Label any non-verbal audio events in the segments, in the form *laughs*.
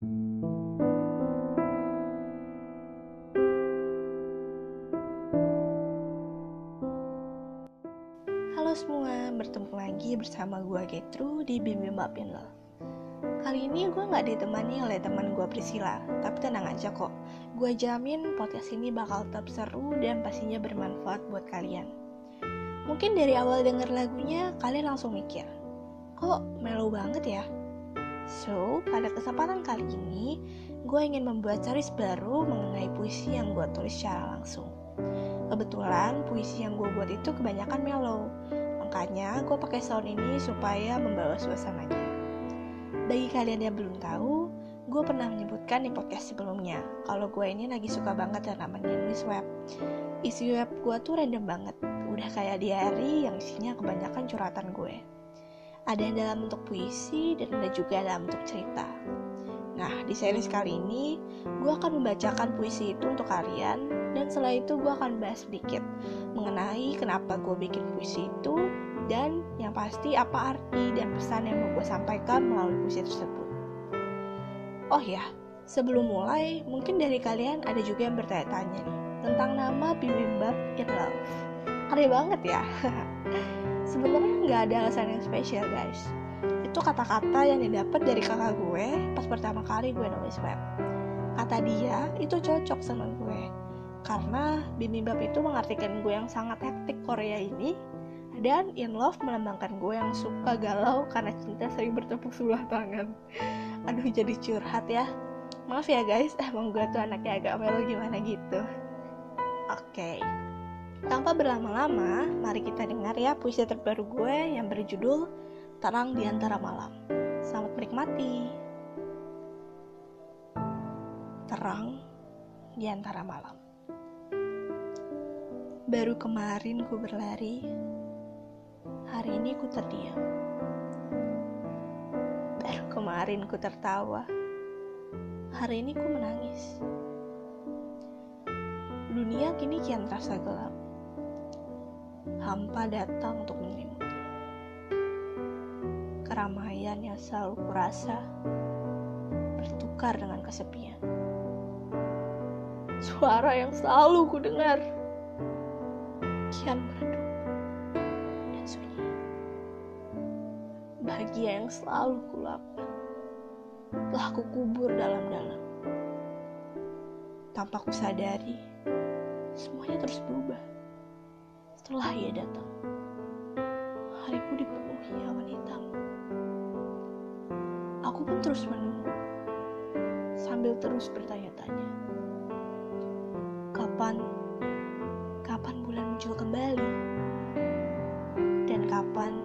Halo semua, bertemu lagi bersama gue Getru di Bimbimba Pinlo. Kali ini gue gak ditemani oleh teman gue Priscilla, tapi tenang aja kok. Gue jamin podcast ini bakal tetap seru dan pastinya bermanfaat buat kalian. Mungkin dari awal denger lagunya, kalian langsung mikir, kok mellow banget ya? So, pada kesempatan kali ini, gue ingin membuat series baru mengenai puisi yang gue tulis secara langsung. Kebetulan puisi yang gue buat itu kebanyakan mellow, makanya gue pakai sound ini supaya membawa suasananya. Bagi kalian yang belum tahu, gue pernah menyebutkan di podcast sebelumnya kalau gue ini lagi suka banget yang namanya nulis web. Isi web gue tuh random banget, udah kayak diary yang isinya kebanyakan curhatan gue. Ada yang dalam bentuk puisi dan ada juga dalam bentuk cerita. Nah, di series kali ini, gue akan membacakan puisi itu untuk kalian, dan setelah itu gue akan bahas sedikit mengenai kenapa gue bikin puisi itu, dan yang pasti apa arti dan pesan yang mau gue sampaikan melalui puisi tersebut. Oh ya, sebelum mulai, mungkin dari kalian ada juga yang bertanya-tanya nih, tentang nama Bibimbap in Love. Keren banget ya? *laughs* Sebenarnya nggak ada alasan yang spesial guys itu kata-kata yang didapat dari kakak gue pas pertama kali gue nulis web. Kata dia itu cocok sama gue karena bimbab itu mengartikan gue yang sangat hektik Korea ini dan in love melambangkan gue yang suka galau karena cinta sering bertepuk sebelah tangan. Aduh jadi curhat ya. Maaf ya guys, *laughs* emang gue tuh anaknya agak melo gimana gitu. Oke. Okay. Tanpa berlama-lama, mari kita dengar ya puisi terbaru gue yang berjudul terang di antara malam. Selamat menikmati. Terang di antara malam. Baru kemarin ku berlari, hari ini ku terdiam. Baru kemarin ku tertawa, hari ini ku menangis. Dunia kini kian terasa gelap. Hampa datang untuk menyelimuti keramaian yang selalu kurasa bertukar dengan kesepian. Suara yang selalu ku dengar kian meredup dan sunyi. Bahagia yang selalu ku lapa telah ku kubur dalam-dalam. Tanpa ku sadari, semuanya terus berubah setelah ia datang. Hariku dipenuhi awan hitam aku pun terus menunggu sambil terus bertanya-tanya. Kapan, kapan bulan muncul kembali? Dan kapan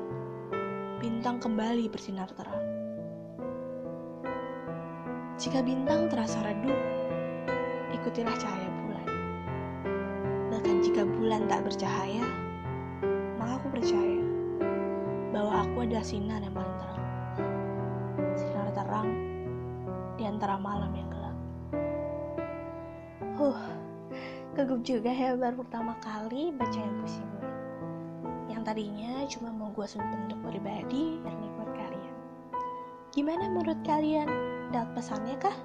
bintang kembali bersinar terang? Jika bintang terasa redup, ikutilah cahaya jika bulan tak bercahaya, maka aku percaya bahwa aku adalah sinar yang paling terang terang di antara malam yang gelap. Huh, kegup juga ya baru pertama kali bacain puisi gue. Yang tadinya cuma mau gue simpen untuk pribadi dan buat kalian. Gimana menurut kalian? Dapat pesannya kah?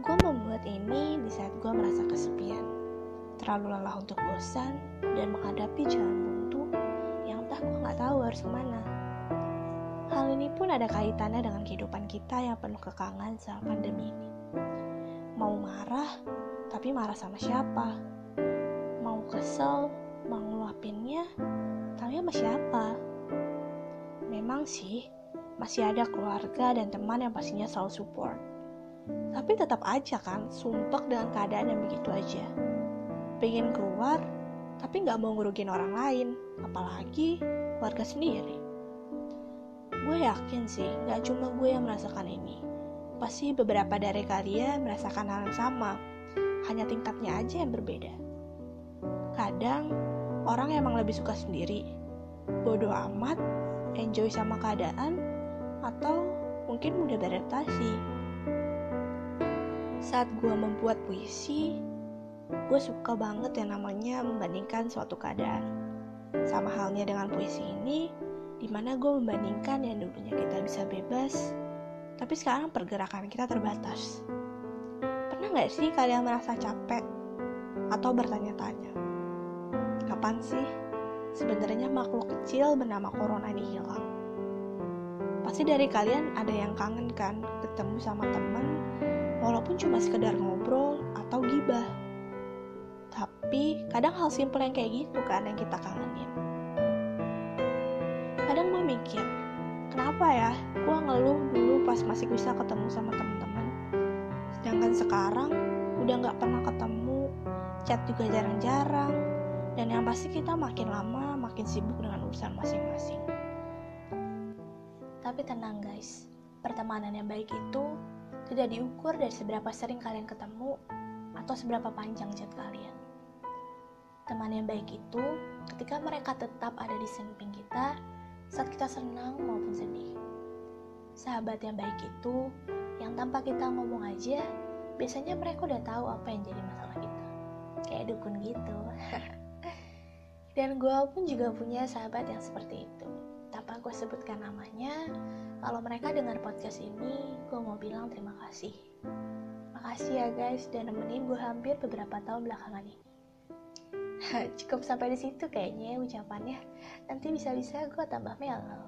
Gue membuat ini di saat gue merasa kesepian, terlalu lelah untuk bosan, dan menghadapi jalan buntu yang entah gue gak tahu harus ke mana. Hal ini pun ada kaitannya dengan kehidupan kita yang penuh kekangan saat pandemi ini. Mau marah, tapi marah sama siapa? Mau kesel, mau ngeluapinnya, tapi sama siapa? Memang sih, masih ada keluarga dan teman yang pastinya selalu support. Tapi tetap aja kan, sumpek dengan keadaan yang begitu aja. Pengen keluar, tapi nggak mau ngerugin orang lain, apalagi keluarga sendiri. Gue yakin sih, gak cuma gue yang merasakan ini. Pasti beberapa dari kalian merasakan hal yang sama, hanya tingkatnya aja yang berbeda. Kadang, orang emang lebih suka sendiri, bodoh amat, enjoy sama keadaan, atau mungkin mudah beradaptasi. Saat gue membuat puisi, gue suka banget yang namanya membandingkan suatu keadaan. Sama halnya dengan puisi ini, di mana gue membandingkan yang dulunya kita bisa bebas tapi sekarang pergerakan kita terbatas. Pernah nggak sih kalian merasa capek atau bertanya-tanya, kapan sih sebenarnya makhluk kecil bernama corona ini hilang? Pasti dari kalian ada yang kangen kan ketemu sama teman, walaupun cuma sekedar ngobrol atau gibah. Tapi kadang hal simpel yang kayak gitu kan yang kita kangenin. Kadang gue mikir, kenapa ya? Gue ngeluh dulu pas masih bisa ketemu sama teman-teman sedangkan sekarang udah nggak pernah ketemu chat juga jarang-jarang dan yang pasti kita makin lama makin sibuk dengan urusan masing-masing. Tapi tenang guys. Pertemanan yang baik itu tidak diukur dari seberapa sering kalian ketemu atau seberapa panjang chat kalian teman yang baik itu ketika mereka tetap ada di samping kita saat kita senang maupun sedih. Sahabat yang baik itu, yang tanpa kita ngomong aja, biasanya mereka udah tahu apa yang jadi masalah kita. Kayak dukun gitu. *laughs* Dan gue pun juga punya sahabat yang seperti itu. Tanpa gue sebutkan namanya, kalau mereka dengar podcast ini, gue mau bilang terima kasih. Makasih ya guys, dan nemenin gue hampir beberapa tahun belakangan ini. *laughs* Cukup sampai di situ kayaknya ucapannya. Nanti bisa-bisa gue tambah melo.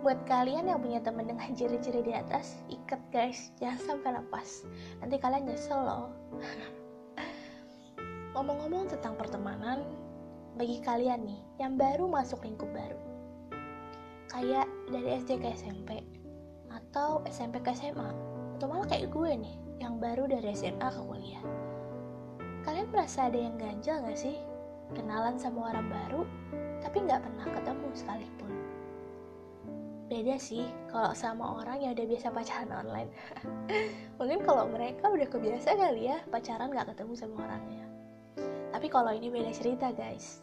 Buat kalian yang punya temen dengan ciri-ciri di atas, ikat guys, jangan sampai lepas. Nanti kalian nyesel loh. *laughs* Ngomong-ngomong tentang pertemanan, bagi kalian nih yang baru masuk lingkup baru, kayak dari SD ke SMP, atau SMP ke SMA, atau malah kayak gue nih, yang baru dari SMA ke kuliah merasa ada yang ganjel gak sih? Kenalan sama orang baru, tapi gak pernah ketemu sekalipun. Beda sih kalau sama orang yang udah biasa pacaran online. *laughs* Mungkin kalau mereka udah kebiasa kali ya pacaran gak ketemu sama orangnya. Tapi kalau ini beda cerita guys.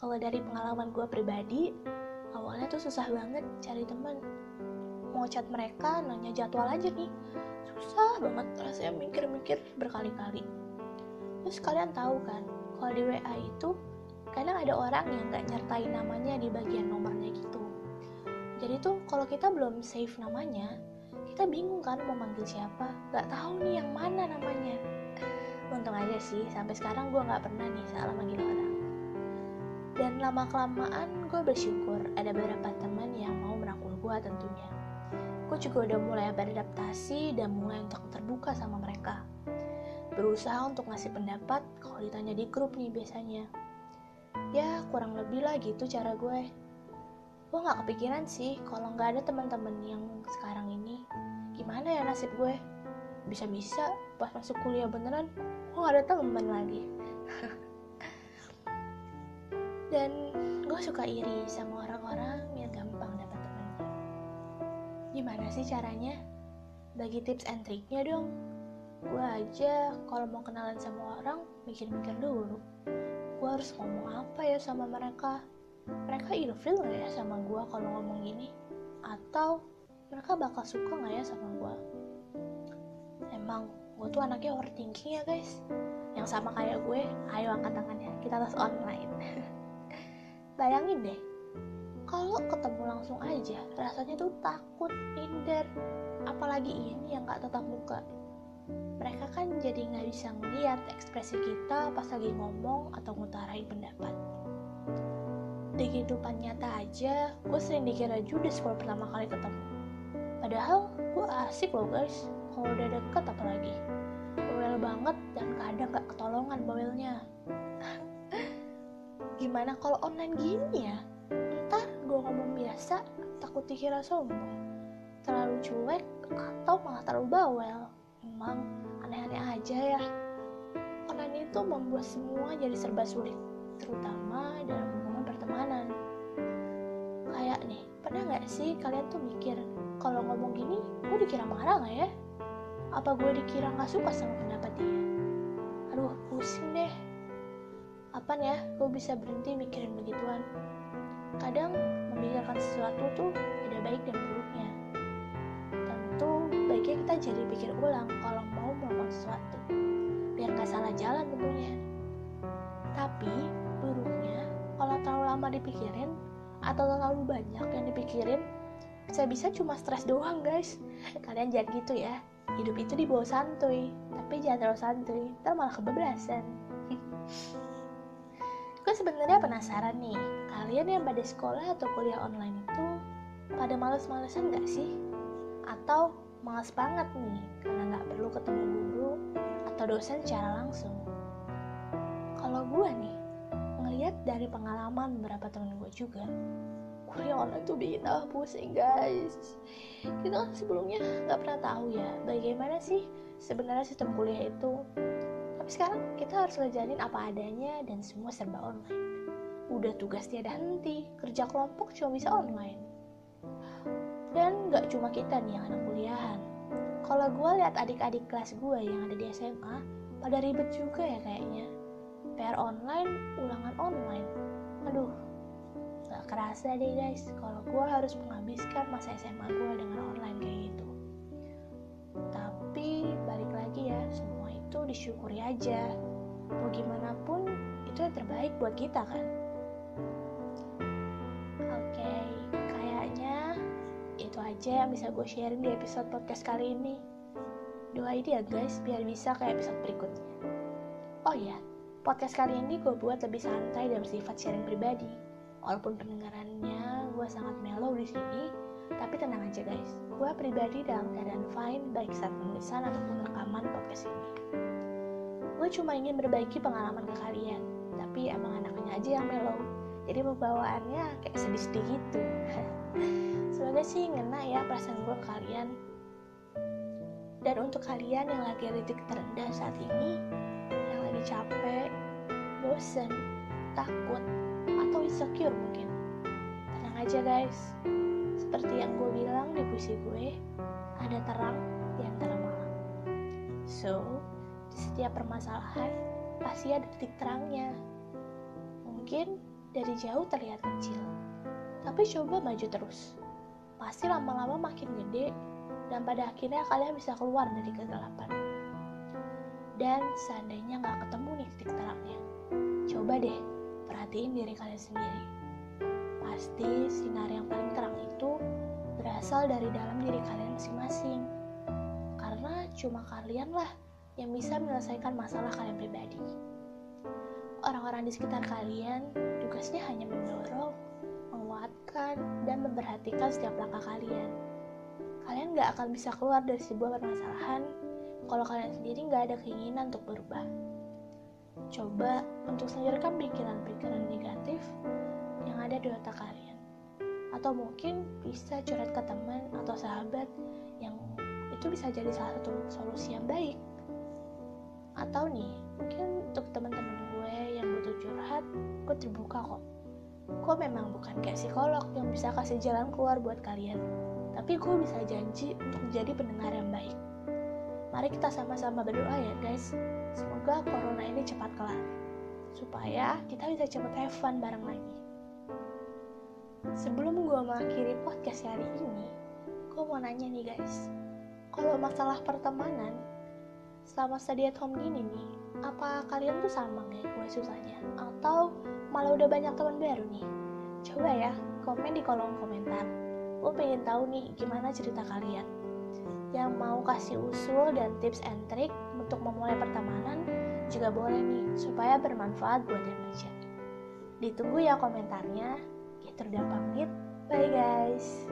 Kalau dari pengalaman gue pribadi, awalnya tuh susah banget cari teman. Mau chat mereka, nanya jadwal aja nih. Susah banget, rasanya mikir-mikir berkali-kali Terus kalian tahu kan, kalau di WA itu kadang ada orang yang nggak nyertain namanya di bagian nomornya gitu. Jadi tuh kalau kita belum save namanya, kita bingung kan mau manggil siapa, nggak tahu nih yang mana namanya. *laughs* Untung aja sih, sampai sekarang gue nggak pernah nih salah manggil orang. Dan lama kelamaan gue bersyukur ada beberapa teman yang mau merangkul gue tentunya. Gue juga udah mulai beradaptasi dan mulai untuk terbuka sama mereka berusaha untuk ngasih pendapat kalau ditanya di grup nih biasanya. Ya, kurang lebih lah gitu cara gue. Gue gak kepikiran sih kalau nggak ada teman-teman yang sekarang ini. Gimana ya nasib gue? Bisa-bisa pas masuk kuliah beneran, gue gak ada teman lagi. *laughs* Dan gue suka iri sama orang-orang yang gampang dapat temannya. Gimana sih caranya? Bagi tips and triknya dong gue aja kalau mau kenalan sama orang mikir-mikir dulu. Gue harus ngomong apa ya sama mereka? Mereka ilfil gak ya sama gue kalau ngomong gini? Atau mereka bakal suka gak ya sama gue emang gue tuh anaknya overthinking ya guys. Yang sama kayak gue ayo angkat tangannya. Kita tes online. *laughs* Bayangin deh kalau ketemu langsung aja rasanya tuh takut minder. Apalagi ini yang gak tetap muka mereka kan jadi nggak bisa ngeliat ekspresi kita pas lagi ngomong atau ngutarain pendapat. Di kehidupan nyata aja, gue sering dikira judes kalau pertama kali ketemu. Padahal gue asik loh guys, kalau udah deket apalagi. Bawel banget dan kadang gak ketolongan bawelnya. *laughs* Gimana kalau online gini ya? Ntar gue ngomong biasa, takut dikira sombong. Terlalu cuek atau malah terlalu bawel memang aneh-aneh aja ya. Online itu membuat semua jadi serba sulit terutama dalam hubungan pertemanan. Kayak nih pernah nggak sih kalian tuh mikir kalau ngomong gini gue dikira marah nggak ya? Apa gue dikira nggak suka sama pendapat dia? Aduh pusing deh. Apa ya gue bisa berhenti mikirin begituan? Kadang memikirkan sesuatu tuh ada baik dan baiknya kita jadi pikir ulang kalau mau melakukan sesuatu. Biar gak salah jalan tentunya tapi buruknya kalau terlalu lama dipikirin atau terlalu banyak yang dipikirin bisa-bisa cuma stres doang guys. *laughs* Kalian jangan gitu ya. Hidup itu dibawa santuy tapi jangan terlalu santuy ntar malah kebablasan. *laughs* Gue sebenarnya penasaran nih kalian yang pada sekolah atau kuliah online itu pada males-malesan gak sih? Atau males banget nih karena nggak perlu ketemu guru atau dosen secara langsung. Kalau gue nih ngeliat dari pengalaman beberapa temen gue juga kuliah online tuh bikin ah pusing guys. Kita kan sebelumnya nggak pernah tahu ya bagaimana sih sebenarnya sistem kuliah itu. Tapi sekarang kita harus ngejalanin apa adanya dan semua serba online. Udah tugas tiada henti kerja kelompok cuma bisa online dan nggak cuma kita nih yang anak kuliahan kalau gue lihat adik-adik kelas gue yang ada di SMA pada ribet juga ya kayaknya PR online ulangan online aduh Gak kerasa deh guys, kalau gue harus menghabiskan masa SMA gue dengan online kayak gitu. Tapi balik lagi ya, semua itu disyukuri aja. Mau gimana pun, itu yang terbaik buat kita kan. Aja yang bisa gue sharing di episode podcast kali ini. Doain ya guys, biar bisa kayak episode berikutnya. Oh iya, podcast kali ini gue buat lebih santai dan bersifat sharing pribadi Walaupun pendengarannya gue sangat mellow di sini, tapi tenang aja guys, gue pribadi dalam keadaan fine baik saat penulisan ataupun rekaman podcast ini. Gue cuma ingin berbagi pengalaman ke kalian, tapi emang anaknya aja yang mellow, jadi pembawaannya kayak sedih-sedih gitu. *laughs* Semoga sih ngena ya perasaan gue kalian. Dan untuk kalian yang lagi titik terendah saat ini, yang lagi capek, bosen, takut, atau insecure mungkin. Tenang aja guys, seperti yang gue bilang di puisi gue, ada terang di antara malam. So, di setiap permasalahan pasti ada titik terangnya. Mungkin dari jauh terlihat kecil, tapi coba maju terus. Pasti lama-lama makin gede, dan pada akhirnya kalian bisa keluar dari kegelapan. Dan seandainya nggak ketemu nih titik terangnya, coba deh perhatiin diri kalian sendiri. Pasti sinar yang paling terang itu berasal dari dalam diri kalian masing-masing. Karena cuma kalianlah yang bisa menyelesaikan masalah kalian pribadi. Orang-orang di sekitar kalian tugasnya hanya mendorong, menguatkan, dan memperhatikan setiap langkah kalian. Kalian gak akan bisa keluar dari sebuah permasalahan kalau kalian sendiri gak ada keinginan untuk berubah. Coba untuk singkirkan pikiran-pikiran negatif yang ada di otak kalian. Atau mungkin bisa curhat ke teman atau sahabat yang itu bisa jadi salah satu solusi yang baik. Atau nih, mungkin untuk teman-teman gue yang butuh curhat, gue terbuka kok. Gue memang bukan kayak psikolog yang bisa kasih jalan keluar buat kalian. Tapi gue bisa janji untuk jadi pendengar yang baik. Mari kita sama-sama berdoa ya guys. Semoga corona ini cepat kelar. Supaya kita bisa cepat have fun bareng lagi. Sebelum gue mengakhiri podcast hari ini, gue mau nanya nih guys. Kalau masalah pertemanan, selama study at home gini nih, apa kalian tuh sama kayak gue susahnya? Atau malah udah banyak teman baru nih? Coba ya, komen di kolom komentar. Gue pengen tahu nih gimana cerita kalian yang mau kasih usul dan tips and trick untuk memulai pertemanan juga boleh nih supaya bermanfaat buat yang baca. Ditunggu ya komentarnya. Gitu udah pamit. Bye guys.